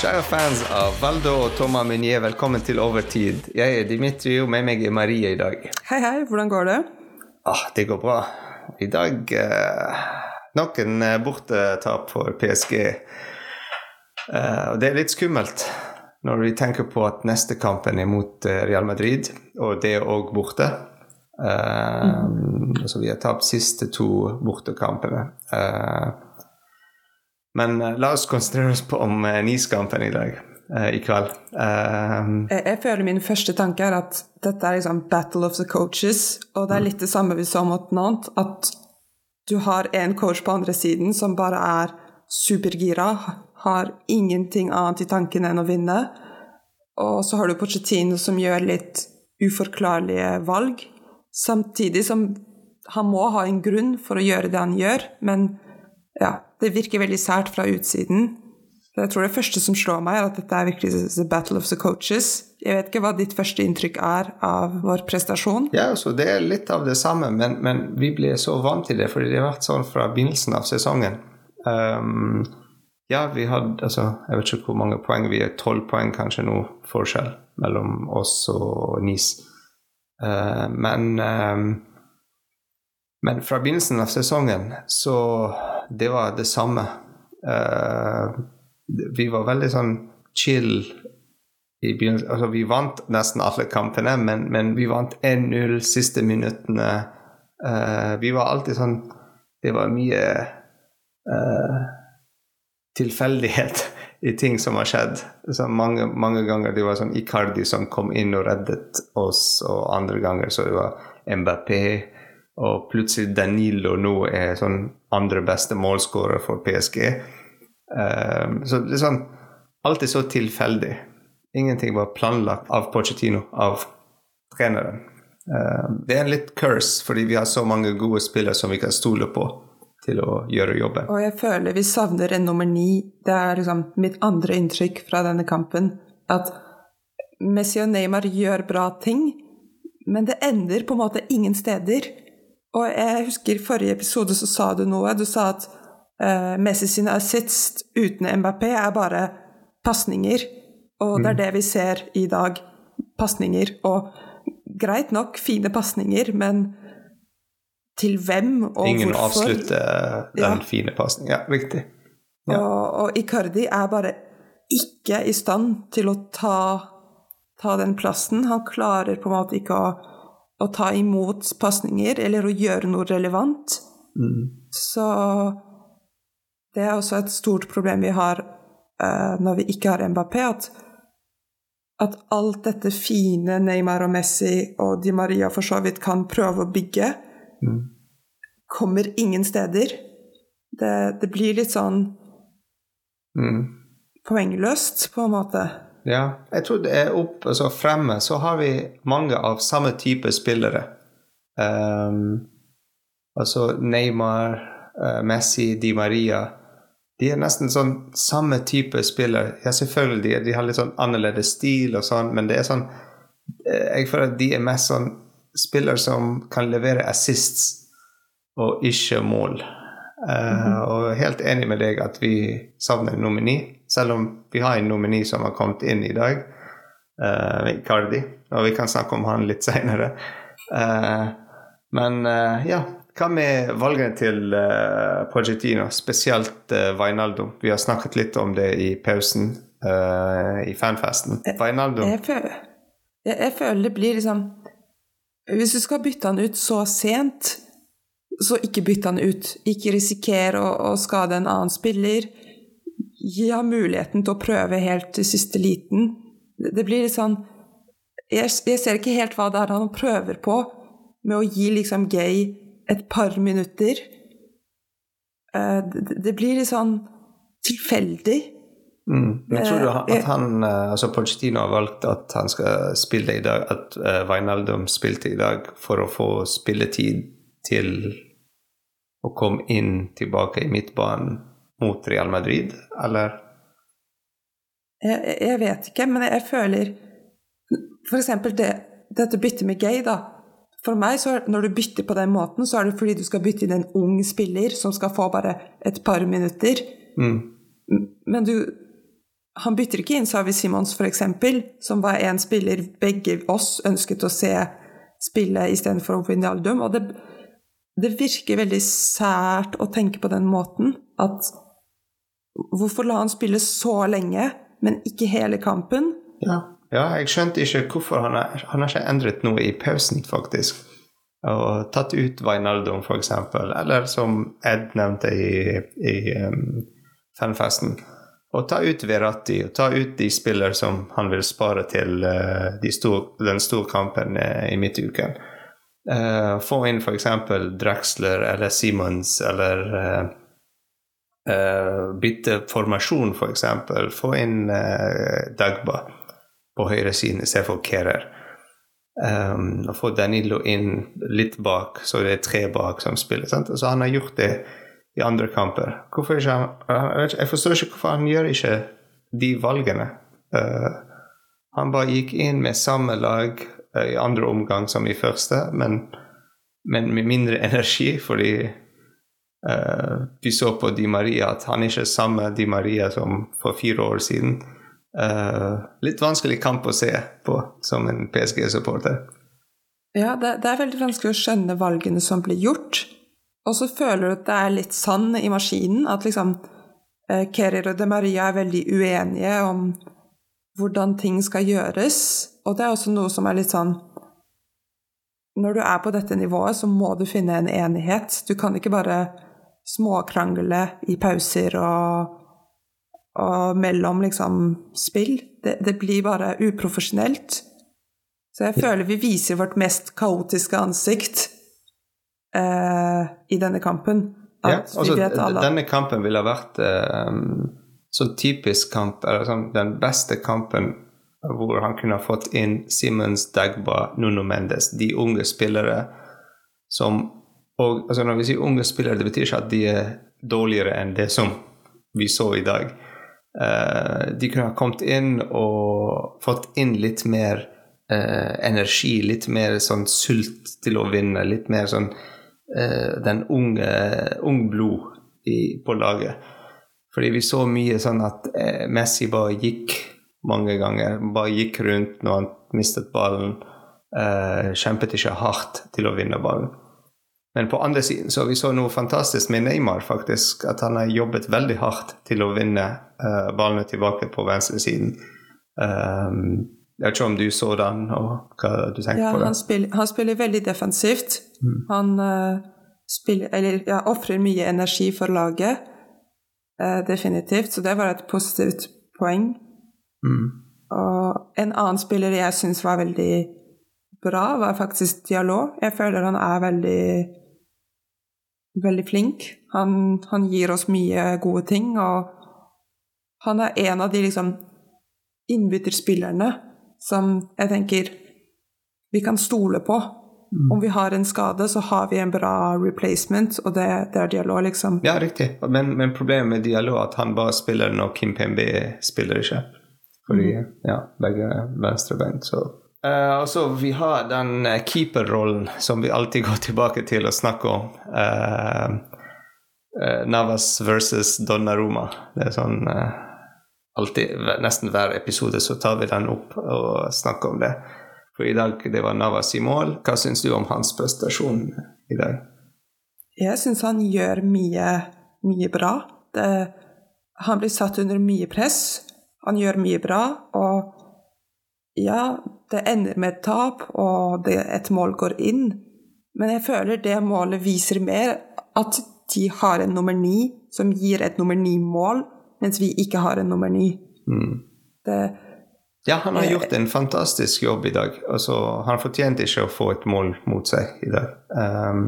Kjære fans av Valdo og Thomas Meunier, velkommen til Overtid. Jeg er Dimitri, og med meg er Marie i dag. Hei, hei. Hvordan går det? Ah, det går bra. I dag eh, nok en eh, bortetap for PSG. Eh, og det er litt skummelt når vi tenker på at neste kampen er mot eh, Real Madrid, og det er òg borte. Eh, Så vi har tapt siste to bortekampene. Eh, men eh, la oss konsentrere oss på om eh, Nice-kampen i dag. Uh, I kveld. Uh, Jeg, jeg føler min første tanke er at dette er liksom battle of the coaches, og det er litt det samme vi så mot Nantes, at du har en coach på andre siden som bare er supergira, har ingenting annet i tanken enn å vinne, og så har du Pochettino som gjør litt uforklarlige valg, samtidig som han må ha en grunn for å gjøre det han gjør, men ja, det virker veldig sært fra utsiden. Jeg tror det første som slår meg, er at dette er virkelig the battle of the coaches. Jeg vet ikke hva ditt første inntrykk er av vår prestasjon. Ja, altså Det er litt av det samme, men, men vi ble så vant til det, fordi det har vært sånn fra begynnelsen av sesongen. Um, ja, vi hadde altså, Jeg vet ikke hvor mange poeng vi er, tolv poeng kanskje nå forskjell mellom oss og NIS. Uh, men um, Men fra begynnelsen av sesongen så Det var det samme. Uh, vi var veldig sånn chill i begynnelsen. Altså, vi vant nesten alle kampene, men, men vi vant 1-0 siste minuttene. Uh, vi var alltid sånn Det var mye uh, tilfeldighet i ting som har skjedd. Så mange, mange ganger det var sånn Icardi som kom inn og reddet oss, og andre ganger så det var Mbappé. Og plutselig Danilo nå er sånn andre beste målskårer for PSG. Eh, så det er sånn Alt er så tilfeldig. Ingenting var planlagt av Pochettino, av treneren. Eh, det er en litt curse, fordi vi har så mange gode spillere som vi kan stole på til å gjøre jobben. Og jeg føler vi savner en nummer ni. Det er liksom mitt andre inntrykk fra denne kampen. At Messi og Neymar gjør bra ting, men det ender på en måte ingen steder. Og jeg husker i forrige episode så sa du noe. Du sa at uh, Messi sine assists uten Mbappé er bare pasninger. Og det er det vi ser i dag. Pasninger. Og greit nok, fine pasninger, men til hvem og Ingen hvorfor? avslutter den Ja. fine pasningen. Ja, riktig. Ja. Og, og Icardi er bare ikke i stand til å ta, ta den plassen. Han klarer på en måte ikke å, å ta imot pasninger eller å gjøre noe relevant. Mm. Så det er også et stort problem vi har uh, når vi ikke har Mbappé, at, at alt dette fine Neymar og Messi og Di Maria for så vidt kan prøve å bygge, Mm. kommer ingen steder. Det, det blir litt sånn Mm. poengløst, på en måte. Ja, jeg tror det er opp, altså fremme så har vi mange av samme type spillere. Um, altså Neymar, uh, Messi, Di Maria. De er nesten sånn samme type spillere. Ja, selvfølgelig, de, de har litt sånn annerledes stil og sånn, men det er sånn eh, Jeg føler at de er mest sånn spillere som kan levere assists og ikke mål. Eh, Og helt enig med deg at vi savner en nomini, selv om vi har en nomini som har kommet inn i dag, uh, Cardi, og vi kan snakke om han litt seinere. men eh, ja, hva med valgene til uh, Pochettino, spesielt uh, Vainaldo? Vi har snakket litt om det i pausen i fanfesten. Wijnaldum Jeg føler, jeg, jeg føler det blir liksom Hvis du skal bytte han ut så sent, så ikke bytt han ut. Ikke risiker å, å skade en annen spiller. Gi ham muligheten til å prøve helt til siste liten. Det, det blir litt sånn jeg, jeg ser ikke helt hva det er han prøver på med å gi liksom Gay et par minutter. Eh, det, det blir litt sånn tilfeldig. Mm. Men tror du Eh, at han, eh, altså Pochettino har valgt at han skal spille i dag, at Wijnaldum spilte i dag for å få spilletid til å komme inn tilbake i midtbanen mot Real Madrid, eller? Jeg, jeg vet ikke, men jeg føler For eksempel det, dette byttet med Gay, da. For meg, så når du bytter på den måten, så er det fordi du skal bytte inn en ung spiller som skal få bare et par minutter. Mm. Men du Han bytter ikke inn Savi Simons, f.eks., som var en spiller begge oss ønsket å se spille istedenfor Wijnaldum. Og det, det virker veldig sært å tenke på den måten. At hvorfor la han spille så lenge, men ikke hele kampen? Ja, ja jeg skjønte ikke hvorfor han har, han har ikke endret noe i pausen, faktisk. Og tatt ut Vainaldum, f.eks., eller som Ed nevnte i, i um, fanfesten. Og ta ut Verratti, og ta ut de spillere som han vil spare til uh, de stor, den store kampen uh, i midtuken. Uh, få inn f.eks. Draxler eller Simons eller bytte formasjon, f.eks. For få inn Dagba på høyresiden istedenfor Kerer. Um, og få Danilo inn litt bak, så det er tre bak som spiller. Sant? Så han har gjort det i andre kamper. Hvorfor ikke han, Jeg forstår ikke hvorfor han gjør ikke de valgene. Uh, han bare gikk inn med samme lag uh, i andre omgang som i første, men, men med mindre energi, fordi uh, vi så på Di Maria at han ikke er samme Di Maria som for fire år siden. litt vanskelig kamp å se på som en PSG-supporter. Ja, det, det, er veldig vanskelig å skjønne valgene som blir gjort. Og så føler du at det er litt sann i maskinen. At liksom eh, Kerir og De Maria er veldig uenige om hvordan ting skal gjøres. Og det er også noe som er litt sånn Når du er på dette nivået, så må du finne en enighet. Du kan ikke bare småkrangle i pauser og, og mellom liksom spill. Det, det blir bare uprofesjonelt. Så jeg føler vi viser vårt mest kaotiske ansikt eh, i denne kampen. ja, altså, denne kampen ville vært eh, sånn typisk kamp, eller sånn, den beste kampen hvor han kunne fått inn Simmons, Dagba, Nuno Mendes, de unge spillere som og altså Når vi sier unge spillere, det betyr ikke at de er dårligere enn det som vi så i dag. Uh, de kunne ha kommet inn og fått inn litt mer uh, energi, litt mer sånn sult til å vinne, litt mer sånn uh, den unge ung blod i, på laget. Fordi vi så mye sånn at Messi bare gikk mange ganger. Bare gikk rundt når han mistet ballen. Eh, kjempet ikke hardt til å vinne ballen. Men på andre siden så vi så noe fantastisk med Neymar, faktisk. At han har jobbet veldig hardt til å vinne eh, ballene tilbake på venstresiden. Um, jeg vet ikke om du så den, og hva du tenker ja, på det? Han spiller, han spiller veldig defensivt. Mm. Han uh, spiller, eller ja, ofrer mye energi for laget, uh, definitivt. Så det var et positivt poeng. Mm. Og en annen spiller jeg syns var veldig bra, var faktisk Dialog. Jeg føler han er veldig veldig flink. Han, han gir oss mye gode ting, og han er en av de liksom innbytterspillerne som jeg tenker vi kan stole på. Mm. Om vi har en skade, så har vi en bra replacement, og det, det er dialog, liksom. Ja, riktig. Men, men, problemet med dialog er at han bare spiller når Kim Pembe spiller ikke. Fordi mm. ja, begge er venstrebeint, så uh, Og vi har den uh, keeperrollen som vi alltid går tilbake til å snakke om. Uh, Navas versus Donnarumma. Det er sånn alltid, nesten hver episode så tar vi den opp og snakker om det. For i dag det var Navas i mål. Hva syns du om hans prestasjon i dag? Jeg syns han gjør mye, mye bra. Det, han blir satt under mye press. Han gjør mye bra. Og ja, det ender med et tap, og det, et mål går inn. Men jeg føler det målet viser mer at de har en nummer ni som gir et nummer ni-mål mens vi ikke har en nummer ni. Mm. Det, ja, han har gjort en fantastisk jobb i dag. Altså, han fortjente ikke å få et mål mot seg i dag. Um,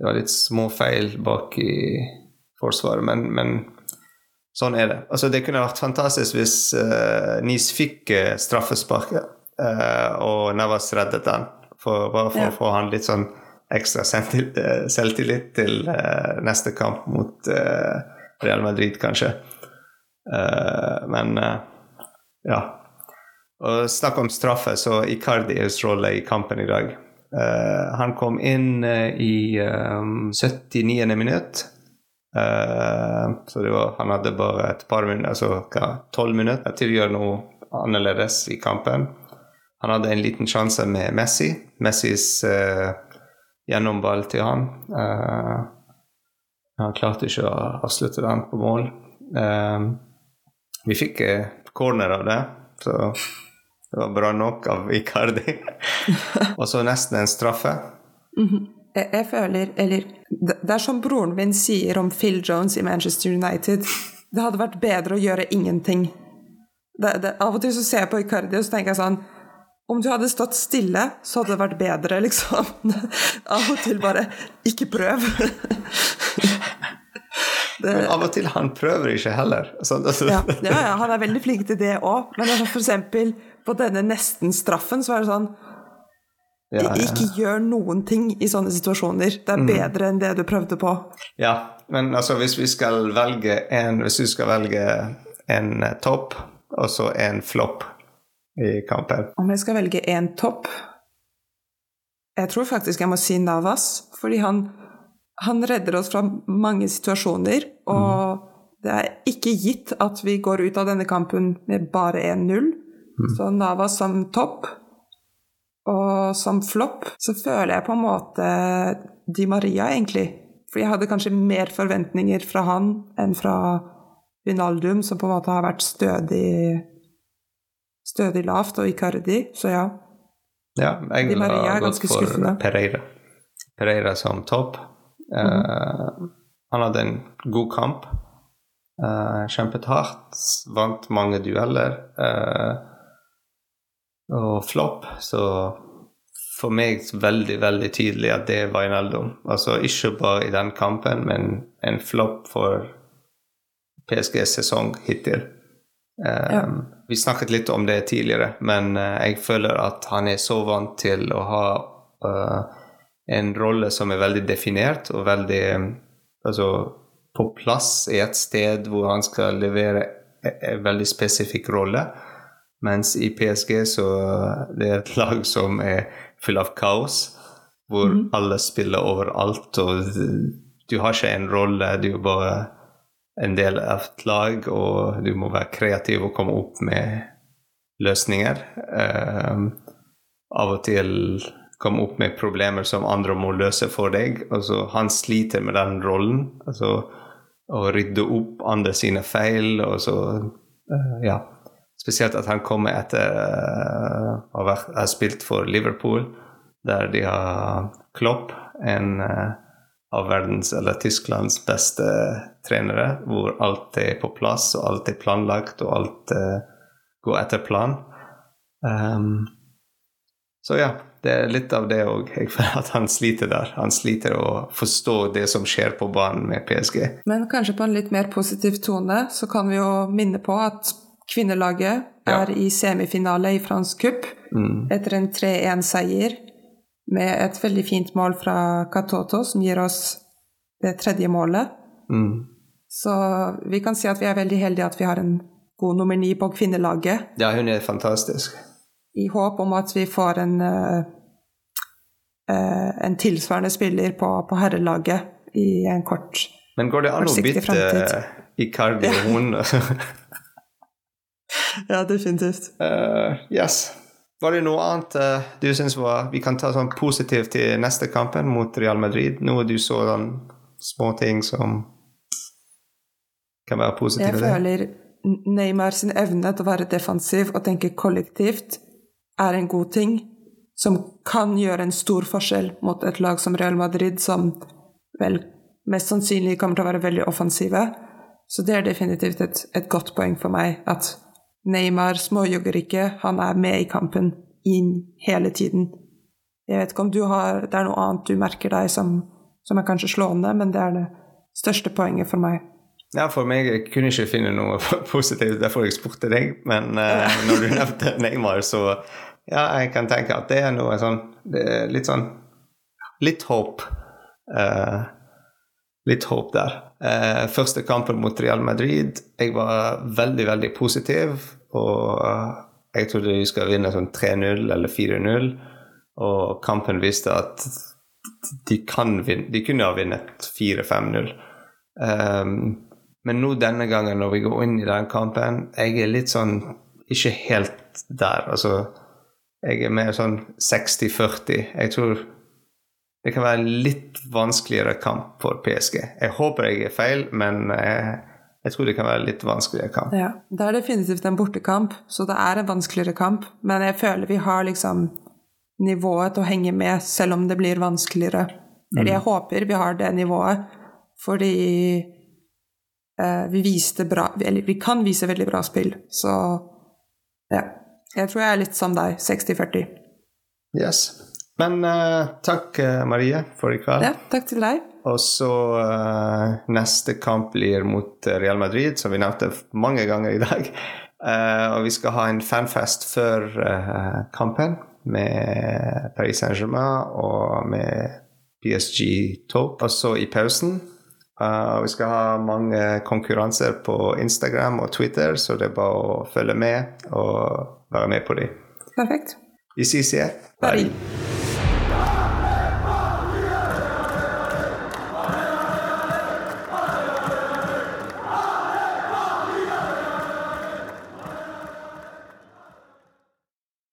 det var litt små feil bak i forsvaret, men, men sånn er det. Altså, det kunne vært fantastisk hvis uh, Nis fikk uh, straffesparket, uh, og Navas reddet den. For, bare for ja. å få han litt sånn ekstra selvtillit til uh, neste kamp mot Real Madrid, kanskje. Men ja. Og snakk om straffe, så Icardis rolle i kampen i dag. Han kom inn i um, 79. minutt. Uh, så var, han hadde bare et par minutter, altså tolv minutter til å gjøre noe annerledes i kampen. Han hadde en liten sjanse med Messi. Messis uh, gjennomball til han. Uh, han klarte ikke å avslutte den på mål. vi fikk corner av det, så det var bra nok av Icardi. Og så nesten en straffe. Mm -hmm. Jeg, jeg, føler Eller det er som broren min sier om Phil Jones i Manchester United. Det hadde vært bedre å gjøre ingenting. Det, det, av og til så ser jeg på Icardi og så tenker jeg sånn Om du hadde stått stille, så hadde det vært bedre, liksom. Av og til bare Ikke prøv. Det, men av og til han prøver ikke heller. Sånn, altså. ja, ja, han er veldig flink til det òg. Men for eksempel på denne nesten-straffen, så er det sånn ja, ja. Ikke gjør noen ting i sånne situasjoner. Det er mm. bedre enn det du prøvde på. Ja, men altså hvis vi skal velge en Hvis du skal velge en eh, topp og så en flopp i kampen Om jeg skal velge en topp Jeg tror faktisk jeg må si Navas, fordi han, han redder oss fra mange situasjoner. Og mm. det er ikke gitt at vi går ut av denne kampen med bare 1-0. Mm. Så Navas som topp. Og som flopp så føler jeg på en måte Di Maria, egentlig. For jeg hadde kanskje mer forventninger fra han enn fra Vinaldum, som på en måte har vært stødig, stødig lavt, og Icardi. Så ja. Ja, jeg har gått for skuffende. Pereira. Pereira som topp. Mm -hmm. uh, han hadde en god kamp. Uh, kjempet hardt. Vant mange dueller. Uh, og flopp, så for meg veldig, veldig tydelig at det var en. Altså ikke bare i den kampen, men en flopp for PSGs sesong hittil. Um, ja. Vi snakket litt om det tidligere, men uh, jeg føler at han er så vant til å ha uh, en rolle som er veldig definert og veldig um, altså, på plass i et sted hvor han skal levere en veldig spesifikk rolle. Mens i PSG så det er et lag som er full av kaos, hvor mm. alle spiller overalt, og du har ikke en rolle, du er bare en del av et lag, og du må være kreativ og komme opp med løsninger. Um, av og til komme opp med problemer som andre må løse for deg. Altså, han sliter med den rollen. Altså, å rydde opp andre sine feil. og så, uh, ja. Spesielt at han kommer etter uh, å ha spilt for Liverpool, der de har Klopp, en uh, av verdens eller Tysklands beste trenere, hvor alt er på plass, og alt er planlagt, og alt uh, går etter plan. Um, så ja, det er litt av det òg. At han sliter der. Han sliter å forstå det som skjer på banen med PSG. Men kanskje på en litt mer positiv tone så kan vi jo minne på at Kvinnelaget er ja. i semifinale i fransk cup mm. etter en 3-1-seier med et veldig fint mål fra Katoto, som gir oss det tredje målet. Mm. Så vi kan si at vi er veldig heldige at vi har en god nummer ni på kvinnelaget. Ja, hun er fantastisk. I håp om at vi får en, uh, uh, en tilsvarende spiller på, på herrelaget i en kort Men går det an å bytte Icardi og hun? ja, definitivt. Uh, yes. Var det noe annet uh, du syns var Vi kan ta sånn positivt til neste kampen mot Real Madrid? Noe du så sånn småting som kan være positive? Jeg føler Neymar sin evne til å være defensiv og tenke kollektivt er en god ting som kan gjøre en stor forskjell mot et lag som Real Madrid, som vel mest sannsynlig kommer til å være veldig offensive. Så det er definitivt et, et godt poeng for meg at Neymar småjogger ikke, han er med i kampen inn hele tiden. Jeg vet ikke om du har, det er noe annet du merker deg som, som er kanskje slående, men det er det største poenget for meg. Ja, for meg jeg kunne ikke finne noe positivt, derfor jeg spurte deg. Men uh, når du nevnte Neymar, så ja, jeg kan tenke at det er noe sånn er Litt sånn Litt håp. Uh, litt håp der. Eh, første kampen mot Real Madrid, jeg var veldig, veldig positiv. Og eh, jeg trodde vi skulle vinne sånn 3-0 eller 4-0. Og kampen viste at de, kan vinne, de kunne ha vunnet 4-5-0. Um, men nå denne gangen, når vi går inn i den kampen, jeg er litt sånn ikke helt der. Altså, jeg er mer sånn 60-40. Jeg tror det kan være en litt vanskeligere kamp for PSG. Jeg håper jeg er feil, men jeg, jeg tror det kan være en litt vanskeligere kamp. Ja, Det er definitivt en bortekamp, så det er en vanskeligere kamp. Men jeg føler vi har liksom nivået til å henge med, selv om det blir vanskeligere. Eller jeg håper vi har det nivået, fordi eh, vi viste bra Eller vi kan vise veldig bra spill, så ja. Jeg tror jeg er litt som deg, 60-40. Yes. Men uh, takk, uh, Marie, for i kveld. Ja, takk til deg. Og så uh, neste kamp blir mot Real Madrid, som vi nevnte mange ganger i dag. og vi skal ha en fanfest før kampen med Paris Saint-Germain og med PSG Talk. Og så i pausen Uh, vi skal ha mange konkurranser på Instagram og Twitter, så det er bare å følge med og være med på dem. Perfekt. Vi ses igjen. Bye.